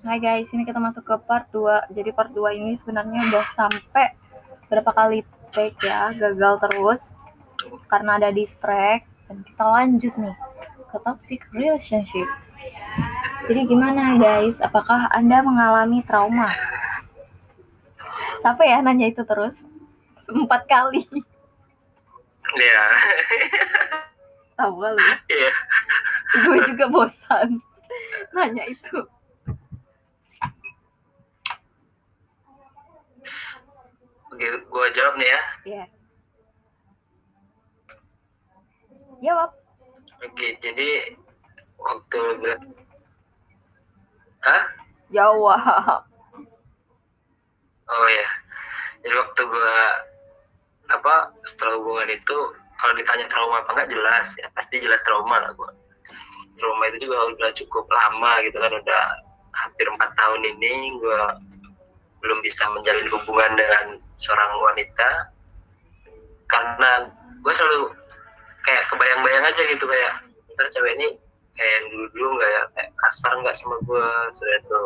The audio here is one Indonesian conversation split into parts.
Hai guys, ini kita masuk ke part 2. Jadi part 2 ini sebenarnya udah sampai berapa kali take ya, gagal terus karena ada distract dan kita lanjut nih ke toxic relationship. Jadi gimana guys? Apakah Anda mengalami trauma? Capek ya nanya itu terus? Empat kali. Iya. Tahu lu. Iya. Gue juga bosan nanya itu. Gua jawab nih ya. Iya. Jawab. Oke, jadi waktu bilang Hah? Jawab. Oh ya. Jadi waktu gua apa setelah hubungan itu kalau ditanya trauma apa enggak jelas ya pasti jelas trauma lah gua trauma itu juga udah cukup lama gitu kan udah hampir empat tahun ini gua belum bisa menjalin hubungan dengan seorang wanita karena gue selalu kayak kebayang-bayang aja gitu kayak ntar cewek ini kayak yang dulu-dulu nggak ya kayak kasar nggak sama gue sudah itu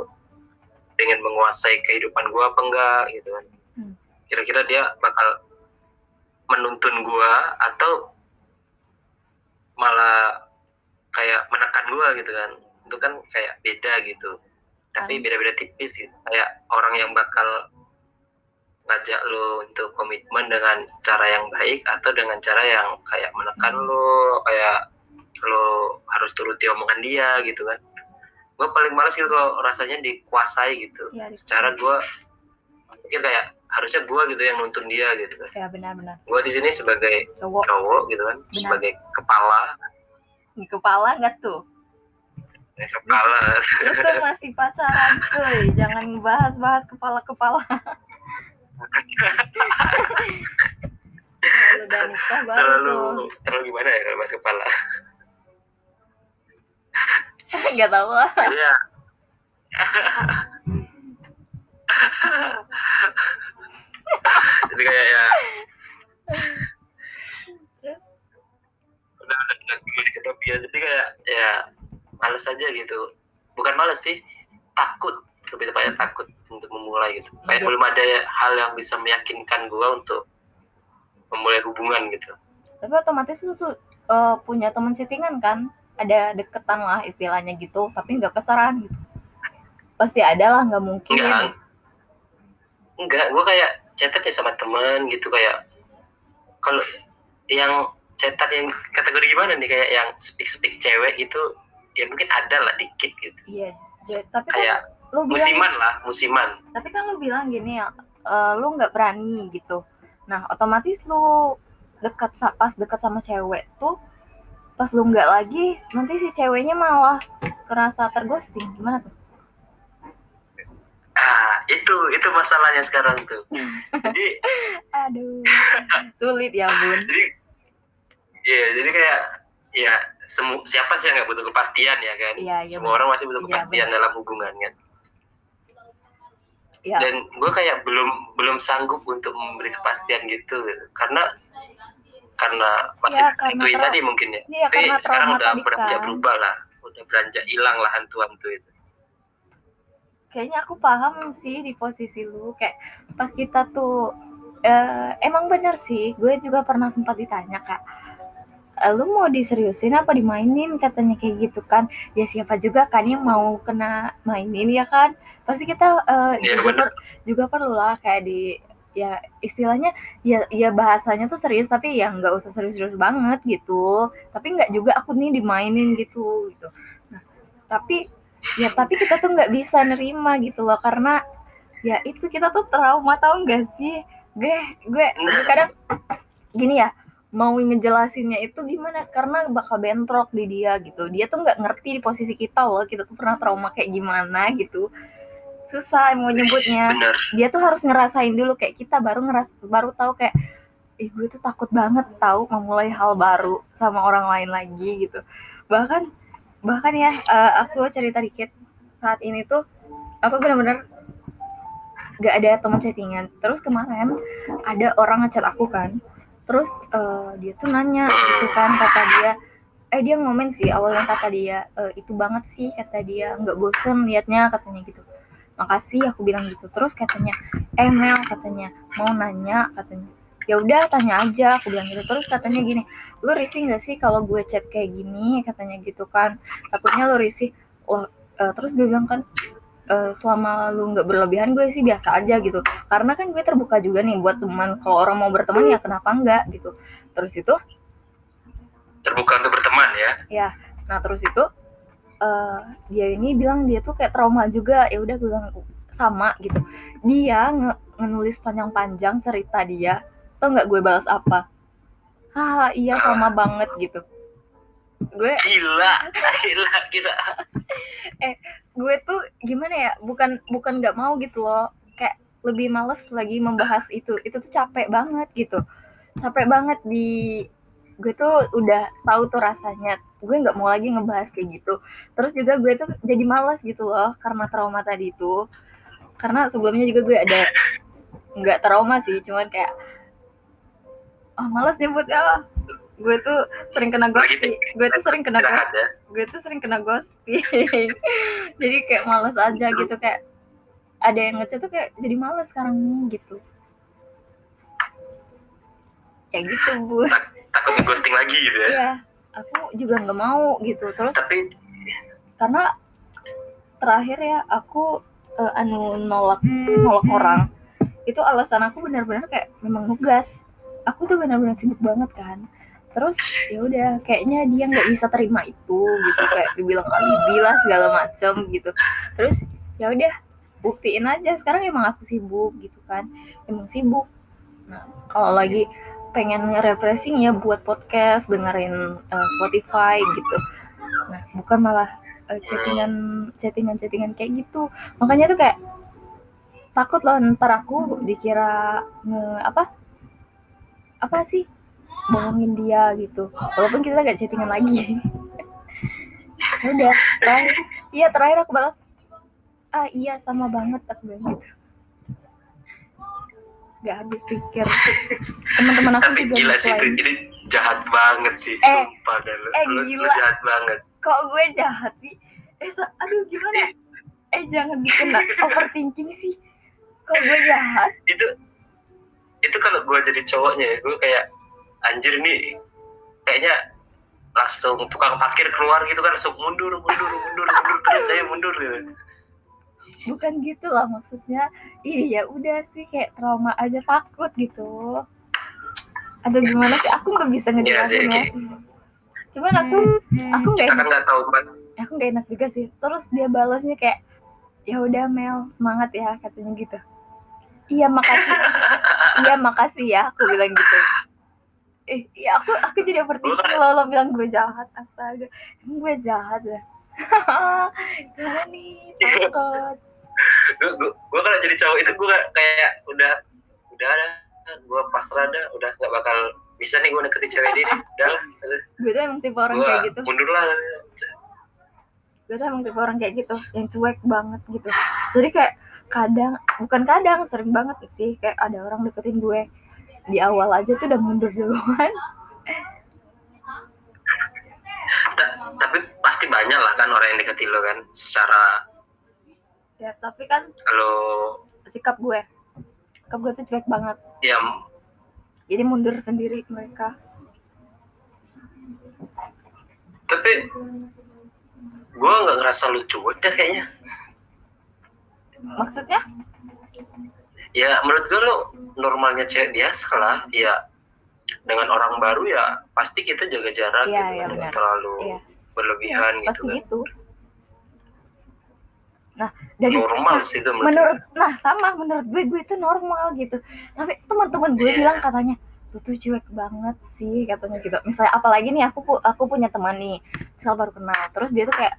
pengen menguasai kehidupan gue apa enggak gitu kan Hmm. kira-kira dia bakal menuntun gue atau malah kayak menekan gue gitu kan itu kan kayak beda gitu tapi Hmm. beda-beda tipis gitu kayak orang yang bakal ngajak lo untuk komitmen dengan cara yang baik atau dengan cara yang kayak menekan lo kayak lo harus turuti omongan dia gitu kan gue paling males gitu kalau rasanya dikuasai gitu di- secara gue pikir kayak harusnya gue gitu yang nuntun dia gitu kan Ya benar-benar. gue di sini sebagai Cowok cowok gitu kan Benar. sebagai kepala di kepala nggak tuh? kepala Lu tuh masih pacaran cuy, jangan bahas-bahas kepala-kepala. Kalau udah nikah baru terlalu tuh. terlalu gimana ya kalau mas kepala Nggak tahu lah. Iya. Jadi kayak ya Terus udah udah udah gue di Ketopia jadi kayak ya males aja gitu. Bukan males sih, takut lebih tepatnya takut untuk memulai gitu. Kayak Iya. belum ada hal yang bisa meyakinkan gue untuk memulai hubungan gitu. tapi otomatis lu eh, punya teman settingan kan? Ada deketan lah istilahnya gitu, tapi nggak pacaran gitu. Pasti ada lah, nggak mungkin. Enggak, enggak, gue kayak chatan ya sama teman gitu kayak kalau yang chatan yang kategori gimana nih kayak yang speak speak cewek itu ya mungkin ada lah dikit gitu Iya, tapi kan kayak lu bilang musiman lah musiman. Tapi kan lu bilang gini ya eh, lu nggak berani gitu. Nah otomatis lu dekat pas dekat sama cewek tuh pas lu nggak lagi nanti si ceweknya malah kerasa terghosting. Gimana tuh? Ah itu itu masalahnya sekarang tuh. Jadi aduh sulit ya bun. Jadi ya jadi kayak ya semu siapa sih yang nggak butuh kepastian ya kan? Iya, iya, semua orang masih butuh Iya, kepastian dalam hubungan kan ya dan gue kayak belum belum sanggup untuk memberi kepastian gitu. Karena karena masih Ya, karena tadi mungkin ya. Iya, tapi sekarang udah beranjak kan. berubah lah. Udah beranjak hilang lah hantu-hantu itu. Kayaknya aku paham sih di posisi lu. Kayak pas kita tuh eh, emang bener sih. Gue juga pernah sempat ditanya kak "Eh, lu mau diseriusin apa dimainin? Katanya kayak gitu kan. Ya siapa juga kan yang mau kena mainin ya kan? Pasti kita eh, Iya, juga per- juga perlu lah kayak di ya istilahnya ya ya bahasanya tuh serius tapi ya nggak usah serius-serius banget gitu. Tapi nggak juga aku nih dimainin gitu gitu. Nah tapi ya tapi kita tuh nggak bisa nerima gitu loh. Karena ya itu kita tuh trauma tau gak sih? Gue gue gue kadang gini ya mau ngejelasinnya itu gimana? Karena bakal bentrok di dia gitu. Dia tuh nggak ngerti di posisi kita loh kita tuh pernah trauma kayak gimana gitu. Susah mau nyebutnya. bener. Dia tuh harus ngerasain dulu kayak kita baru ngeras baru tahu kayak ih gue tuh takut banget tahu memulai hal baru sama orang lain lagi gitu. Bahkan bahkan ya eh, aku cerita dikit. Saat ini tuh aku benar-benar gak ada teman chattingan. Terus kemarin ada orang ngechat aku kan terus eh, dia tuh nanya gitu kan kata dia eh dia ngomen sih awalnya kata dia e, itu banget sih kata dia nggak bosen liatnya katanya gitu. Makasih aku bilang gitu. Terus katanya eh Mel katanya mau nanya katanya. Ya udah tanya aja aku bilang gitu. Terus katanya gini lu risih nggak sih kalau gue chat kayak gini? katanya gitu kan. Takutnya lu risih wah uh, terus gue bilang kan uh, selama lu nggak berlebihan gue sih biasa aja gitu. Karena kan gue terbuka juga nih buat teman. Kalau orang mau berteman ya kenapa enggak gitu. Terus itu? Terbuka untuk berteman ya? Ya. Nah terus itu uh, dia ini bilang dia tuh kayak trauma juga. Ya udah gue bilang sama gitu. Dia nge ngenulis panjang-panjang cerita dia. Tau nggak gue balas apa? Haha iya sama banget gitu. Gue gila gila gila. Eh gue tuh gimana ya bukan bukan nggak mau gitu loh. Kayak lebih males lagi membahas itu. Itu tuh capek banget gitu. Capek banget di gue tuh udah tahu tuh rasanya. Gue nggak mau lagi ngebahas kayak gitu. Terus juga gue tuh jadi males gitu loh karena trauma tadi itu karena sebelumnya juga gue ada nggak trauma sih cuman kayak oh males nyebutnya gue tuh sering kena ghosting. gue tuh sering kena ghosting ya? gue tuh sering kena ghosting. Jadi kayak males aja gitu. kayak ada yang ngechat tuh kayak jadi males sekarang nih gitu. Kayak gitu bu. Takut ghosting lagi gitu ya? Iya aku juga nggak mau gitu. Terus tapi karena terakhir ya aku uh, anu nolak nolak orang itu alasan aku benar-benar kayak memang nugas aku tuh benar-benar sibuk banget kan terus ya udah kayaknya dia nggak bisa terima itu gitu. Kayak dibilang alibi lah segala macam gitu. Terus ya udah buktiin aja. Sekarang emang aku sibuk gitu kan. Emang sibuk. Nah kalau lagi pengen refreshing ya buat podcast dengerin uh, Spotify gitu. Nah bukan malah uh, chattingan chattingan chattingan kayak gitu. Makanya tuh kayak takut loh ntar aku dikira nge apa? Apa sih bohongin dia gitu. Walaupun kita gak chattingan lagi. Ya udah terakhir. Iya terakhir aku balas. Ah iya sama banget aku bilang gitu. Gak habis pikir. Teman-teman aku Tapi juga gila sih itu, ini jahat banget sih eh, sumpah dan eh, lu, gila. lu jahat banget. Kok gue jahat sih? Eh aduh gimana? Eh jangan bikin overthinking sih. Kok gue jahat? Itu itu kalau gue jadi cowoknya ya gue kayak anjir nih kayaknya langsung tukang parkir keluar gitu kan langsung mundur mundur mundur mundur terus saya mundur gitu. Bukan gitu lah maksudnya. Iya udah sih kayak trauma aja takut gitu. Atau gimana sih? Aku nggak bisa ngejelasin ya, cuman aku aku nggak enak. kan tahu kan aku nggak enak juga sih. Terus dia balasnya kayak ya udah Mel semangat ya katanya gitu. Iya makasih. Iya makasih ya aku bilang gitu eh iya aku aku jadi overthinking kalau lo bilang gue jahat astaga. Emang gue jahat ya? Gimana nih? Takut. Gue gue kalau jadi cowok itu gue kayak udah udah ada gue pasrah dah udah nggak bakal bisa nih gue deketin cewek ini udah gue tuh emang tipe orang kayak gitu. mundur lah. Gue tuh emang tipe orang kayak gitu yang cuek banget gitu. Jadi kayak kadang bukan kadang sering banget sih kayak ada orang deketin gue di awal aja tuh udah mundur duluan. Tapi pasti banyak lah kan orang yang deketin lo kan secara ya tapi kan kalau sikap gue sikap gue tuh cuek banget. Ya. Jadi mundur sendiri mereka. Tapi gue nggak ngerasa lu cuek deh kayaknya. Maksudnya ya menurut gue lo normalnya cewek biasa lah. Ya dengan orang baru ya pasti kita jaga jarak ya, gitu ya, kan terlalu ya. berlebihan ya, gitu pasti kan. gitu. Nah dari normal sih itu menurut, menurut nah sama menurut gue gue itu normal gitu. Tapi teman-teman gue yeah. bilang katanya lu tuh cuek banget sih katanya gitu. Misalnya apalagi nih aku aku punya teman nih misal baru kenal. Terus dia tuh kayak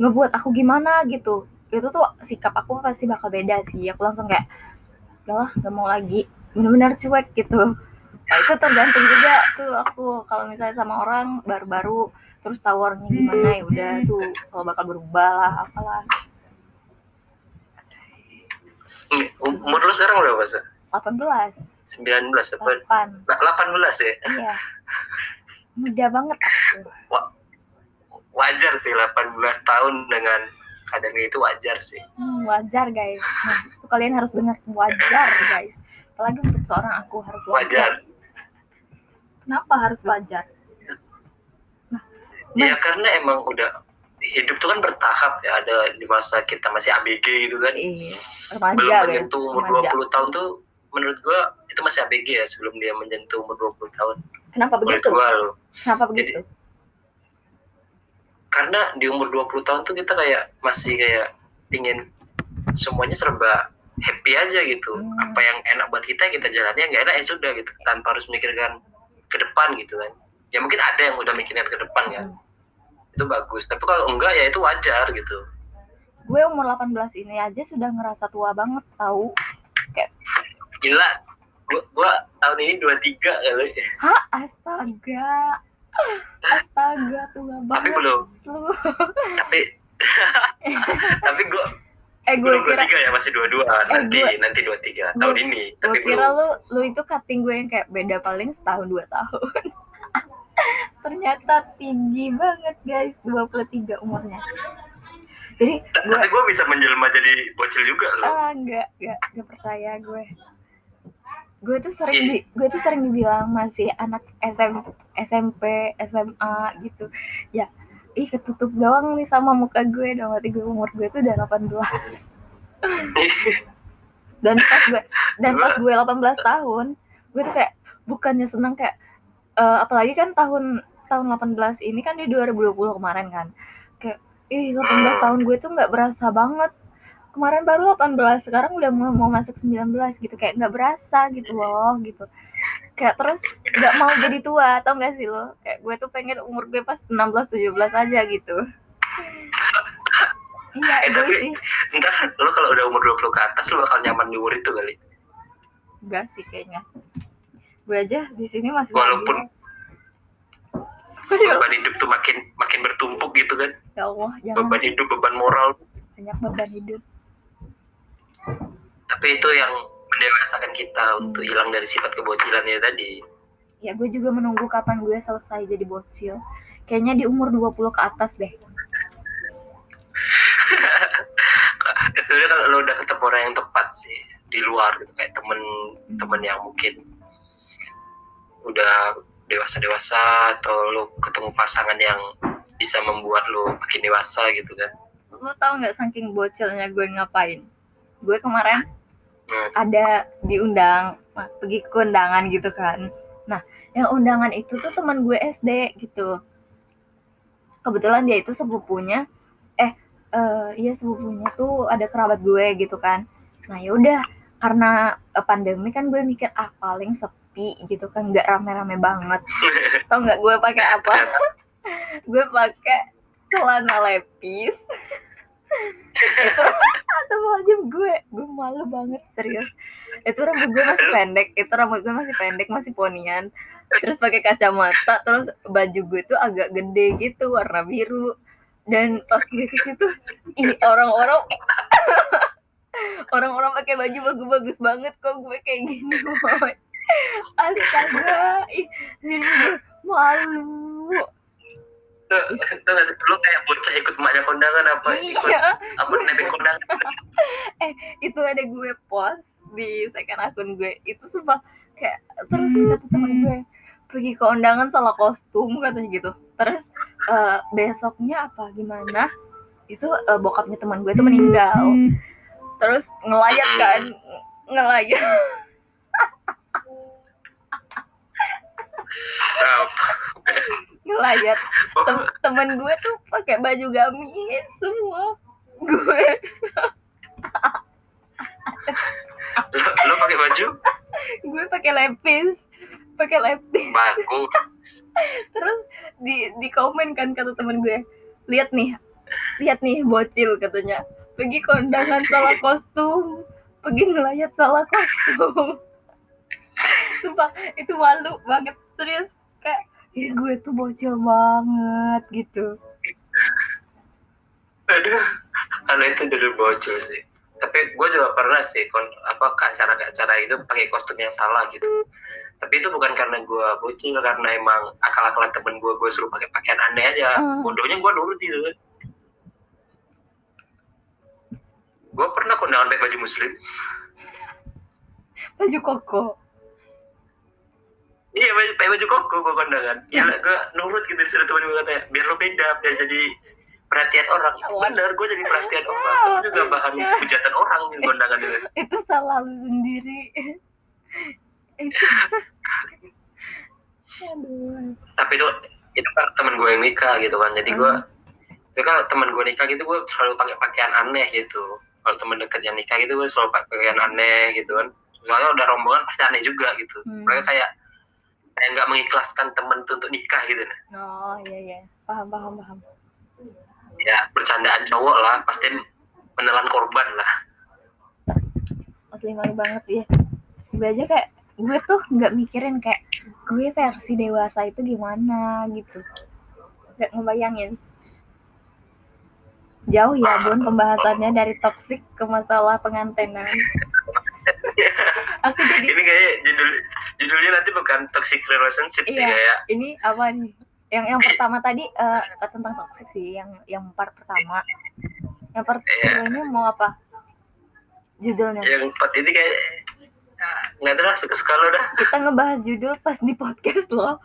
ngebuat aku gimana gitu. Itu tuh sikap aku pasti bakal beda sih. Aku langsung kayak udahlah nggak mau lagi. Benar-benar cuek gitu. Nah, itu tergantung juga tuh aku kalau misalnya sama orang baru-baru terus tahu orangnya gimana ya udah tuh kalau bakal berubah lah apalah. Umur lu sekarang berapa sih? 18 19 apa? 8 nah, 18 ya? iya. Muda banget aku. Wa- wajar sih 18 tahun dengan keadaan itu wajar sih Hmm, wajar guys. Nah, itu kalian harus dengar wajar guys. Apalagi untuk seorang aku harus wajar. wajar Kenapa harus wajar? Nah, ya karena emang udah hidup tuh kan bertahap ya ada di masa kita masih ABG gitu kan iya, belum remaja guys. menyentuh umur Remaja. 20 tahun tuh menurut gua itu masih ABG ya sebelum dia menyentuh umur 20 tahun Kenapa begitu? gua loh Kenapa begitu? Karena di umur 20 tahun tuh kita kayak masih kayak pingin semuanya serba happy aja gitu. Hmm. apa yang enak buat kita kita jalani. Yang nggak enak ya sudah gitu. Tanpa harus mikirkan ke depan gitu kan. Ya mungkin ada yang udah mikirin ke depan ya Hmm. itu bagus. Tapi kalau enggak ya itu wajar gitu. Gue umur 18 ini aja sudah ngerasa tua banget tahu. gila. Gua, gua tahun ini 23 kali. Hah, astaga. Astaga, tua tapi banget. belum. lu. tapi tapi gua Eh, gue belum kira 23 ya masih 22 nanti gue- nanti 23 tahun ini gue tapi kira belum. lu lu itu cutting gue yang kayak beda paling setahun dua tahun. Ternyata tinggi banget guys. 23 umurnya. Jadi gue tapi gua bisa menjelma jadi bocil juga loh. Ah enggak enggak enggak percaya gue gue tuh sering di, gue tuh sering dibilang masih anak SM, SMP SMA gitu. Ya ih ketutup doang nih sama muka gue dong. Berarti gue umur gue tuh udah 18 dan pas gue dan pas gue 18 tahun gue tuh kayak bukannya seneng kayak eh, apalagi kan tahun tahun 18 ini kan di 2020 kemarin kan. Kayak ih 18 tahun gue tuh nggak berasa banget kemarin baru 18 sekarang udah mau, mau masuk 19 gitu. Kayak nggak berasa gitu loh gitu. Kayak terus nggak mau jadi tua tau gak sih lo? Kayak gue tuh pengen umur gue pas 16 17 aja gitu. Iya Eh, tapi- sih. Entar lo kalau udah umur 20 ke atas lo bakal nyaman di umur itu kali. enggak sih kayaknya. Gue aja di sini masih Walaupun beban hidup tuh makin makin bertumpuk gitu kan. ya Allah jangan. Beban hidup, beban moral. banyak beban hidup Tapi itu yang mendewasakan kita untuk hilang dari sifat kebocilannya tadi. ya gue juga menunggu kapan gue selesai jadi bocil kayaknya di umur 20 ke atas deh Kecuali kalau lo udah ketemu orang yang tepat sih di luar gitu kayak temen-temen yang mungkin udah dewasa-dewasa atau lo ketemu pasangan yang bisa membuat lo makin dewasa gitu kan. lo tau nggak saking bocilnya gue ngapain gue kemarin Hmm. ada diundang nah, pergi ke undangan gitu kan. Nah yang undangan itu tuh teman gue SD gitu. Kebetulan dia itu sepupunya eh eh iya sepupunya tuh ada kerabat gue gitu kan. Nah yaudah karena eh, pandemi kan gue mikir ah paling sepi gitu kan. Nggak rame-rame banget. Tau nggak gue pakai apa? Gue pakai celana lepis. itu aja gue. Gue malu banget serius. Itu rambut gue masih pendek itu rambut gue masih pendek masih ponian. Terus pakai kacamata terus baju gue tuh agak gede gitu warna biru. Dan pas gue ke situ ih orang-orang orang-orang pakai baju bagus-bagus banget kok gue kayak gini boy. Astaga ih gue malu Tuh, tuh gak sih, lo kayak bocah ikut emaknya kondangan apa? Ikut iya apa nebeng kondangan? Itu ada gue post di second akun gue. Itu sumpah kayak terus kata temen gue pergi ke undangan salah kostum katanya gitu. Terus eh, besoknya apa gimana? Itu eh, bokapnya teman gue tuh meninggal. Terus ngelayat kan ngelayat. Ngelayat Tem- temen gue tuh pakai baju gamis semua. Gue. Lo, lo pakai baju? Gue pakai lepis. Pakai lepis. Bagus. Terus di di komen kan kata temen gue lihat nih lihat nih bocil katanya. Pergi kondangan salah kostum. Pergi ngelayat salah kostum. Sumpah itu malu banget. Serius kayak ya gue tuh bocil banget gitu. Aduh kalau itu dulu bocil sih. Tapi gue juga pernah sih kon apa ke acara ke acara itu pakai kostum yang salah gitu. Tapi itu bukan karena gue bocil karena emang akal-akalan temen gue gue suruh pakai pakaian aneh aja. Hmm. bodohnya gue nurut gitu. Kan gue pernah kondangan pakai baju muslim. Baju koko iya baju pakai baju koko gue kondangan gila gue nurut gitu disuruh temen gue katanya biar lo beda biar jadi perhatian orang. Bener gue jadi perhatian orang. Tapi juga bahan hujatan orang di kondangan itu itu salah lu sendiri. Itu aduh. Tapi itu itu kan temen gue yang nikah gitu kan. Jadi gue itu kan temen gue nikah gitu gue selalu pakai pakaian aneh gitu. Kalau temen deket yang nikah gitu gue selalu pakai pakaian aneh gitu kan. Soalnya udah rombongan pasti aneh juga gitu. Hmm. mereka kayak kayak nggak mengikhlaskan temen tuh untuk nikah gitu. Nah. oh iya iya. Paham paham paham. Ya bercandaan cowok lah pasti menelan korban lah. Asli malu banget sih. Gue aja kayak gue tuh nggak mikirin kayak gue versi dewasa itu gimana gitu. Nggak ngebayangin. Jauh ya bun pembahasannya dari toksik ke masalah pengantenan aku jadi ini kayak judul judulnya nanti bukan toxic relationship sih Iya. kayak ini apa nih? Yang yang pertama tadi eh, tentang toksik sih yang yang part pertama. Yang part Iya. ini mau apa? Judulnya. Yang empat ini kayak nggak tahu lah suka suka lo dah. Kita ngebahas judul pas di podcast loh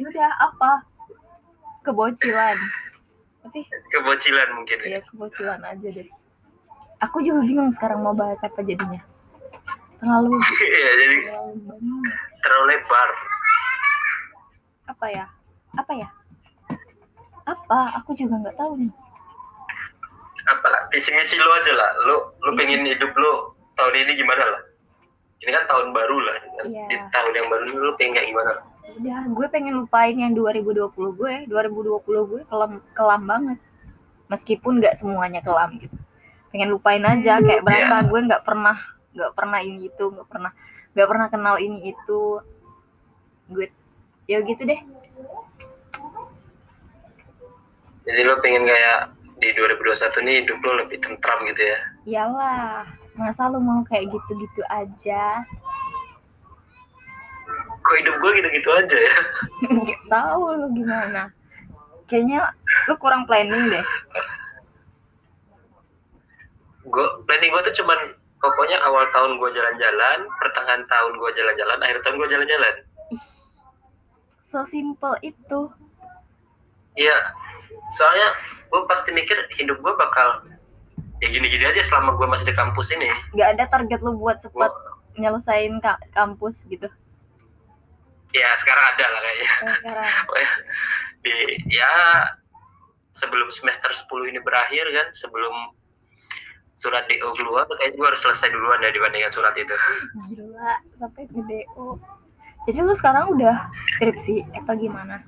ya udah apa? Kebocilan. Tapi kebocilan mungkin ya. ya kebocilan aja deh. Aku juga bingung sekarang mau bahas apa jadinya terlalu Iya, jadi terlalu lebar. Apa ya? Apa ya? Apa? Aku juga nggak tahu nih. Apa lah? Visi misi lo aja lah. Lo lo Visi. pengen hidup lo tahun ini gimana lah? Ini kan tahun baru lah. Kan? Iya. di tahun yang baru lo pengen kayak gimana? Udah gue pengen lupain yang 2020 gue. 2020 gue kelam kelam banget. Meskipun nggak semuanya kelam gitu. Pengen lupain aja kayak berasa gue nggak pernah nggak pernah ini itu nggak pernah nggak pernah kenal ini itu. Gue ya gitu deh. Jadi lo pengen kayak di 2021 nih hidup lo lebih tentram gitu ya? Iyalah masa lu mau kayak gitu-gitu aja? Kok hidup gue gitu-gitu aja ya? Nggak tahu lu gimana. Kayaknya lu kurang planning deh. Gue planning gue tuh cuman pokoknya awal tahun gue jalan-jalan pertengahan tahun gue jalan-jalan akhir tahun gue jalan-jalan. So simple itu. Iya, soalnya gue pasti mikir hidup gue bakal ya gini-gini aja selama gue masih di kampus ini. nggak ada target lu buat cepet nyelesain ka- kampus gitu. Ya sekarang ada lah kayaknya. Nah, sekarang. Di ya sebelum semester 10 ini berakhir kan, sebelum surat DO keluar, kayaknya gue harus selesai duluan ya dibandingkan surat itu. gila sampai ke DO jadi lu sekarang udah skripsi atau gimana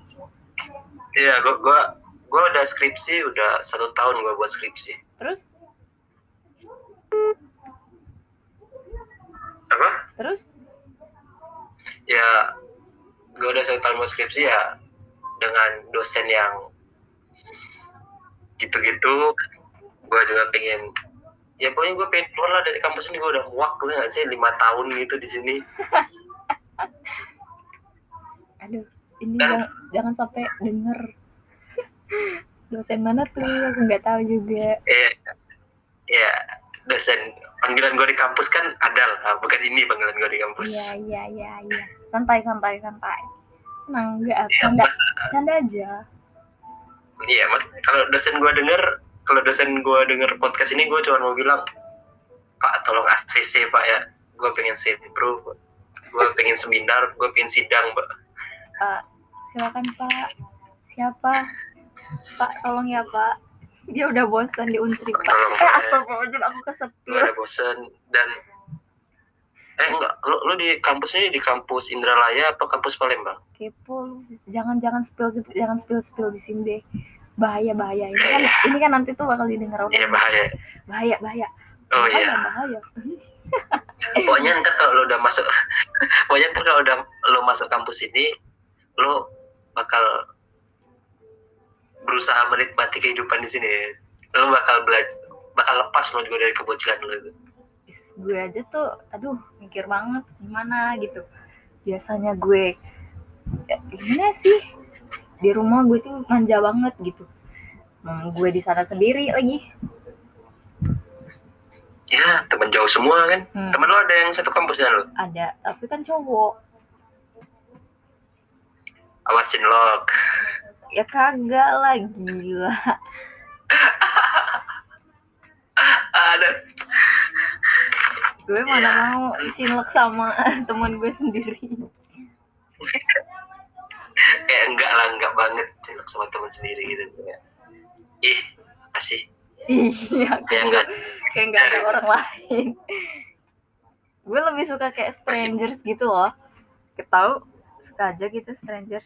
Iya, gue gue gue udah skripsi, udah satu tahun gue buat skripsi. terus Apa? terus Ya, gue udah satu tahun buat skripsi ya dengan dosen yang gitu-gitu. Gue juga pengen, ya pokoknya gue pengen keluar lah dari kampus ini. Gue udah muak gue nggak sih lima tahun gitu di sini. aduh ini Dan- jangan, jangan sampai denger dosen mana tuh aku nggak tahu juga Eh, ya dosen panggilan gue di kampus kan ada lah, bukan ini panggilan gue di kampus. iya iya iya iya santai santai santai tenang nggak Ya, canda mas, canda aja iya mas. Kalau dosen gue denger, kalau dosen gue denger podcast ini, gue cuma mau bilang, Pak tolong ACC Pak ya. Gue pengen sempro, gue pengen seminar, gue pengen sidang, Pak. Pak, silakan Pak. Siapa? Pak, tolong ya Pak. Dia udah bosan di Unsri Pak. Tolong, Eh, astagfirullahaladzim, aku Gue kesepil. ada bosen dan eh enggak, lu, lu di kampus ini di kampus Indralaya apa kampus Palembang? Kepo. Jangan jangan spill jangan spill spill di sini deh. Bahaya bahaya. Ini kan ini kan nanti tuh bakal didengar orang. Iya bahaya. Bahaya bahaya. Oh iya. bahaya. Pokoknya ntar kalau lu udah masuk, pokoknya ntar kalau udah lu masuk kampus ini, lu bakal berusaha menikmati kehidupan di sini. Lu bakal belajar, bakal lepas lo juga dari kebocilan lo itu gue aja tuh aduh mikir banget gimana gitu biasanya gue ya, gimana sih di rumah gue tuh manja banget gitu. Hmm, gue di sana sendiri lagi. Ya teman jauh semua kan. Hmm. teman lo ada yang satu kampus dengan lo? Ada tapi kan cowok. Awasin lo ya kagak lah gila. Ada. Gue mana mau cinlok sama teman gue sendiri kayak enggak lah enggak banget. Cilok sama teman sendiri gitu kayak ih kasih iya kayak enggak. kayak nggak ada orang lain. Gue lebih suka kayak strangers gitu loh. Ketahu suka aja gitu strangers.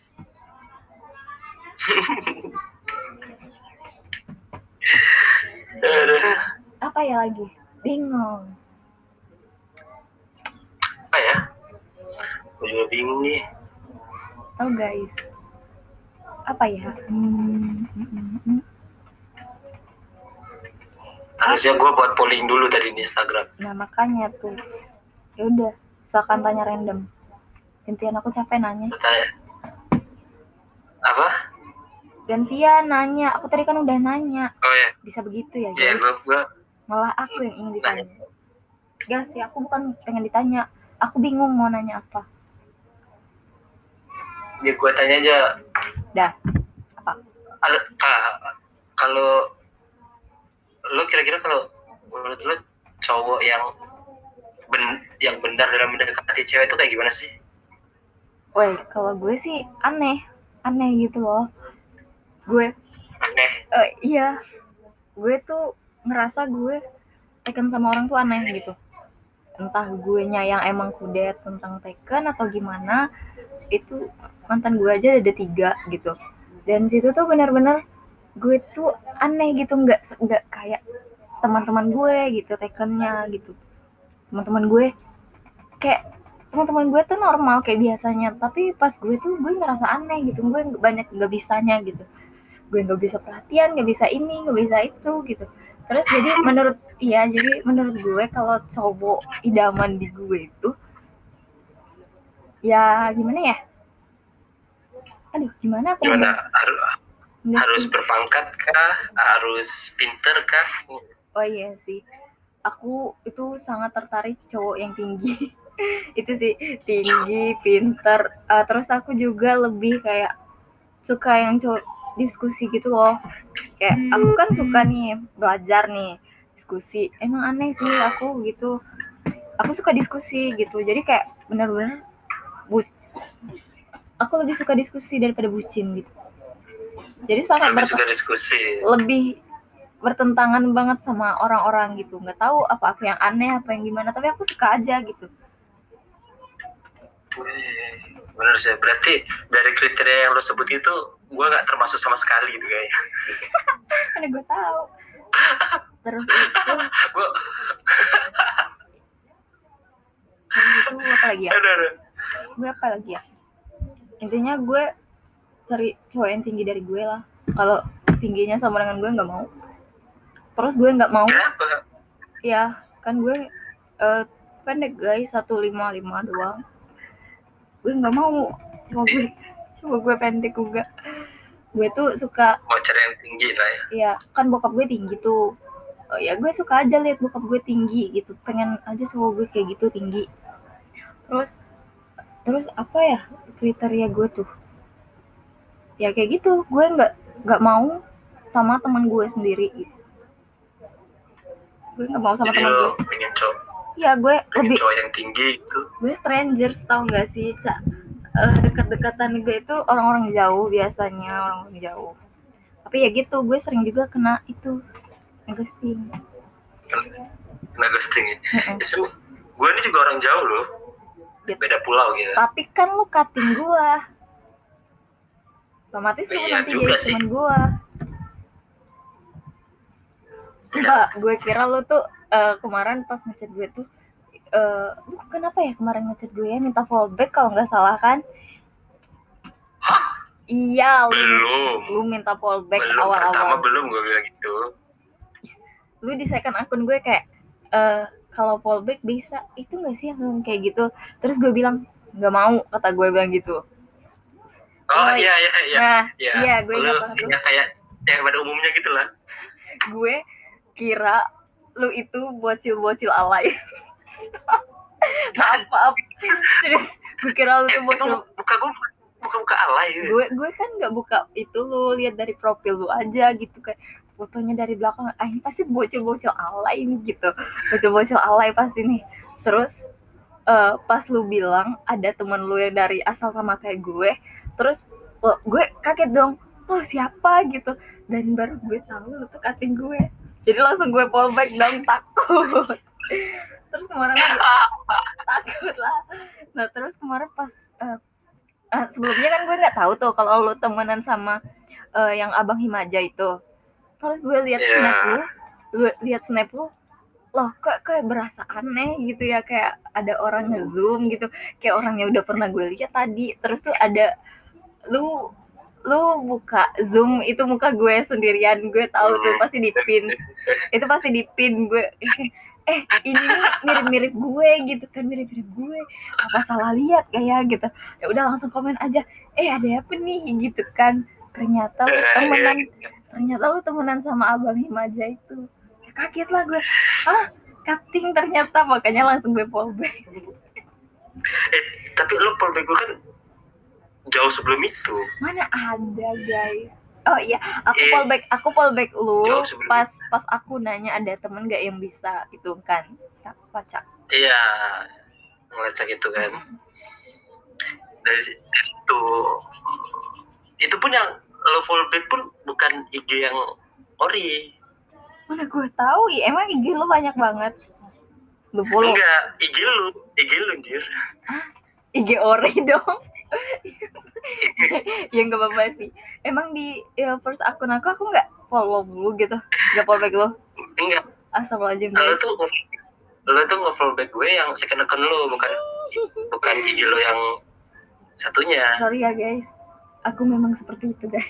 Apa ya lagi? Bingung. Apa ya? Gue juga bingung nih oh guys. Apa ya? Hmm, mm, mm, mm. harusnya gue buat polling dulu tadi di Instagram. Nah makanya tuh. Ya udah silakan tanya random. Gantian aku capek nanya. Tanya. Apa? Gantian nanya. Aku tadi kan udah nanya. Oh ya bisa begitu ya ya guys? gue malah aku yang ingin ditanya. Gak sih aku bukan pengen ditanya. Aku bingung mau nanya apa ya gue tanya aja. Dah. Apa? Al- ka- kalau lo kira-kira kalau menurut lo cowok yang ben yang benar dalam mendekati cewek itu kayak gimana sih? Woi, kalau gue sih aneh, aneh gitu loh. Gue, aneh. eh, iya, gue tuh ngerasa gue taken sama orang tuh aneh gitu. Entah gue yang emang kudet tentang taken atau gimana, itu mantan gue aja ada tiga gitu. Dan situ tuh benar-benar gue tuh aneh gitu, nggak nggak kayak teman-teman gue gitu takennya gitu. Teman-teman gue kayak teman-teman gue tuh normal kayak biasanya tapi pas gue tuh gue ngerasa aneh gitu gue banyak nggak bisanya gitu gue nggak bisa perhatian nggak bisa ini nggak bisa itu gitu terus jadi menurut iya jadi menurut gue kalau cowok idaman di gue itu ya gimana ya? Aduh gimana aku gimana? harus harus berpangkat kah? Harus pinter kah? Oh iya sih. Aku itu sangat tertarik cowok yang tinggi. Itu sih tinggi pinter. Eh, terus aku juga lebih kayak suka yang cowok diskusi gitu loh. Kayak aku kan suka nih belajar nih diskusi. Emang aneh sih aku gitu. Aku suka diskusi gitu. Jadi kayak bener-bener bu aku lebih suka diskusi daripada bucin gitu. Jadi sangat suka diskusi. lebih bertentangan banget sama orang-orang gitu. Nggak tahu apa aku yang aneh apa yang gimana. Tapi aku suka aja gitu. Wih, bener sih. Berarti dari kriteria yang lo sebut itu gue nggak termasuk sama sekali gitu kayaknya karena gue tahu. Terus itu gue terus itu apa lagi ya? Gue apa lagi ya? Intinya gue cari cowok yang tinggi dari gue lah. Kalau tingginya sama dengan gue nggak mau. Terus gue nggak mau. Kenapa ya kan gue eh, pendek guys. 155 doang. Gue nggak mau. Coba gue coba gue pendek juga gue tuh suka mau cari yang tinggi lah ya. Ya kan bokap gue tinggi tuh. Oh, ya gue suka aja lihat bokap gue tinggi gitu. Pengen aja cowok gue kayak gitu tinggi. Terus terus apa ya kriteria gue tuh? Ya kayak gitu gue nggak nggak mau sama teman gue sendiri. Gitu. gue nggak mau sama teman gue. pengen cowok ya gue pengen lebih cowok yang tinggi gitu. gue strangers tau gak sih cak Eh, dekat-dekatan gue itu orang-orang jauh biasanya orang-orang jauh. Tapi ya gitu gue sering juga kena itu ghosting kena ghosting ya. Ya, gue ini juga orang jauh loh. Gitu. beda pulau gitu. Tapi kan lu cutting gue otomatis lu Iya nanti jadi sih. temen gue enggak gue kira lu tuh eh, kemarin pas ngechat gue tuh eh lu kenapa ya kemarin ngechat gue ya? Minta fallback kalau nggak salah kan? Hah? iya lu belum. lu minta fallback belum pertama awal-awal belum gue bilang gitu. Lu di second akun gue kayak eh kalau fallback bisa. Itu nggak sih yang kayak gitu? Terus gue bilang nggak mau kata gue bilang gitu. Oh Oh, iya iya iya. Nah iya. iya gue lu ya, kayak yang pada umumnya gitu lah. Gue kira lu itu bocil-bocil alay maaf maaf. Serius gue kira lu tuh bocil emang muka gue muka alay gitu. gue gue kan nggak buka itu lu lihat dari profil lu aja gitu kayak fotonya dari belakang. Ah ini pasti bocil-bocil alay ini gitu. Bocil-bocil alay pasti nih. Terus eh, pas lu bilang ada temen lu yang dari asal sama kayak gue terus lo, gue kaget dong. Oh siapa gitu. Dan baru gue tahu lu tuh cutting gue. Jadi langsung gue fallback dong takut terus kemarin takut lah. Nah terus kemarin pas eh, eh, sebelumnya kan gue nggak tahu tuh kalau lu temenan sama eh, yang abang Himaja itu. Terus gue lihat Iya. snap lu lu lihat snap lu loh kok kayak berasa aneh gitu ya? Kayak ada orang ngezoom gitu. Kayak orangnya udah pernah gue lihat tadi. Terus tuh ada lu lu buka zoom itu muka gue sendirian. Gue tahu tuh pasti di pin. Itu pasti di pin. Gue eh ini nih mirip-mirip gue gitu kan mirip-mirip gue. Apa salah lihat kayak gitu. Ya udah langsung komen aja eh ada apa nih? gitu kan. Ternyata lu temenan ternyata lu temenan sama abang Himaja itu. Ya, kaget lah gue. Ah cutting ternyata. Makanya langsung gue fallback. Eh tapi lu fallback gue kan jauh sebelum itu. Mana ada guys oh iya. Aku Eh, fallback aku fallback lu pas pas aku nanya ada temen gak yang bisa itu kan? Bisa baca iya ngelacak itu kan. Dari, situ itu pun yang lo fallback pun bukan IG yang ori. Mana gue tahu ya emang IG lu banyak banget? Lu follow? Enggak IG lu IG lu anjir. IG ori dong ya nggak apa-apa sih. Emang di ya, first akun aku aku nggak follow lu gitu. Nggak follow back lu enggak asal aja lo tuh lo tuh nge-fallback gue yang second account lo bukan bukan IG lo yang satunya. Sorry ya guys. Aku memang seperti itu guys.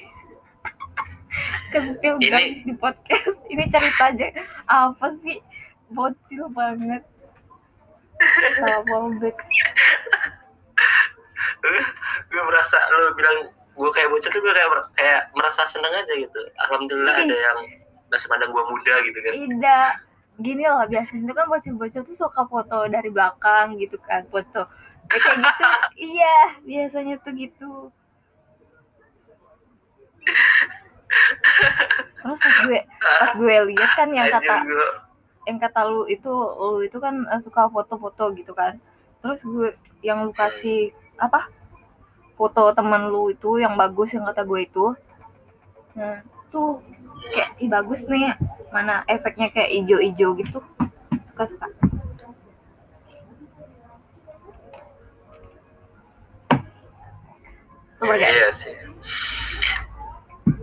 Kesepil Ini- banget di podcast. Ini cerita aja apa sih? Bocil banget. Salah follow back gue merasa lo bilang gue kayak bocor tuh gue kayak kayak merasa seneng aja gitu. Alhamdulillah Ih. ada yang masih pandang gue muda gitu kan. Tidak gini loh biasanya tuh kan bocil-bocil tuh suka foto dari belakang gitu kan foto. Ya, kayak gitu. Iya biasanya tuh gitu. Terus pas gue pas gue lihat kan yang Anjir, kata gue yang kata lu itu lu itu kan eh, suka foto-foto gitu kan. Terus gue yang lu kasih apa foto teman lu itu yang bagus yang kata gue itu. Nah tuh kayak ih bagus nih mana efeknya kayak ijo-ijo gitu. Suka suka Super guys. iya sih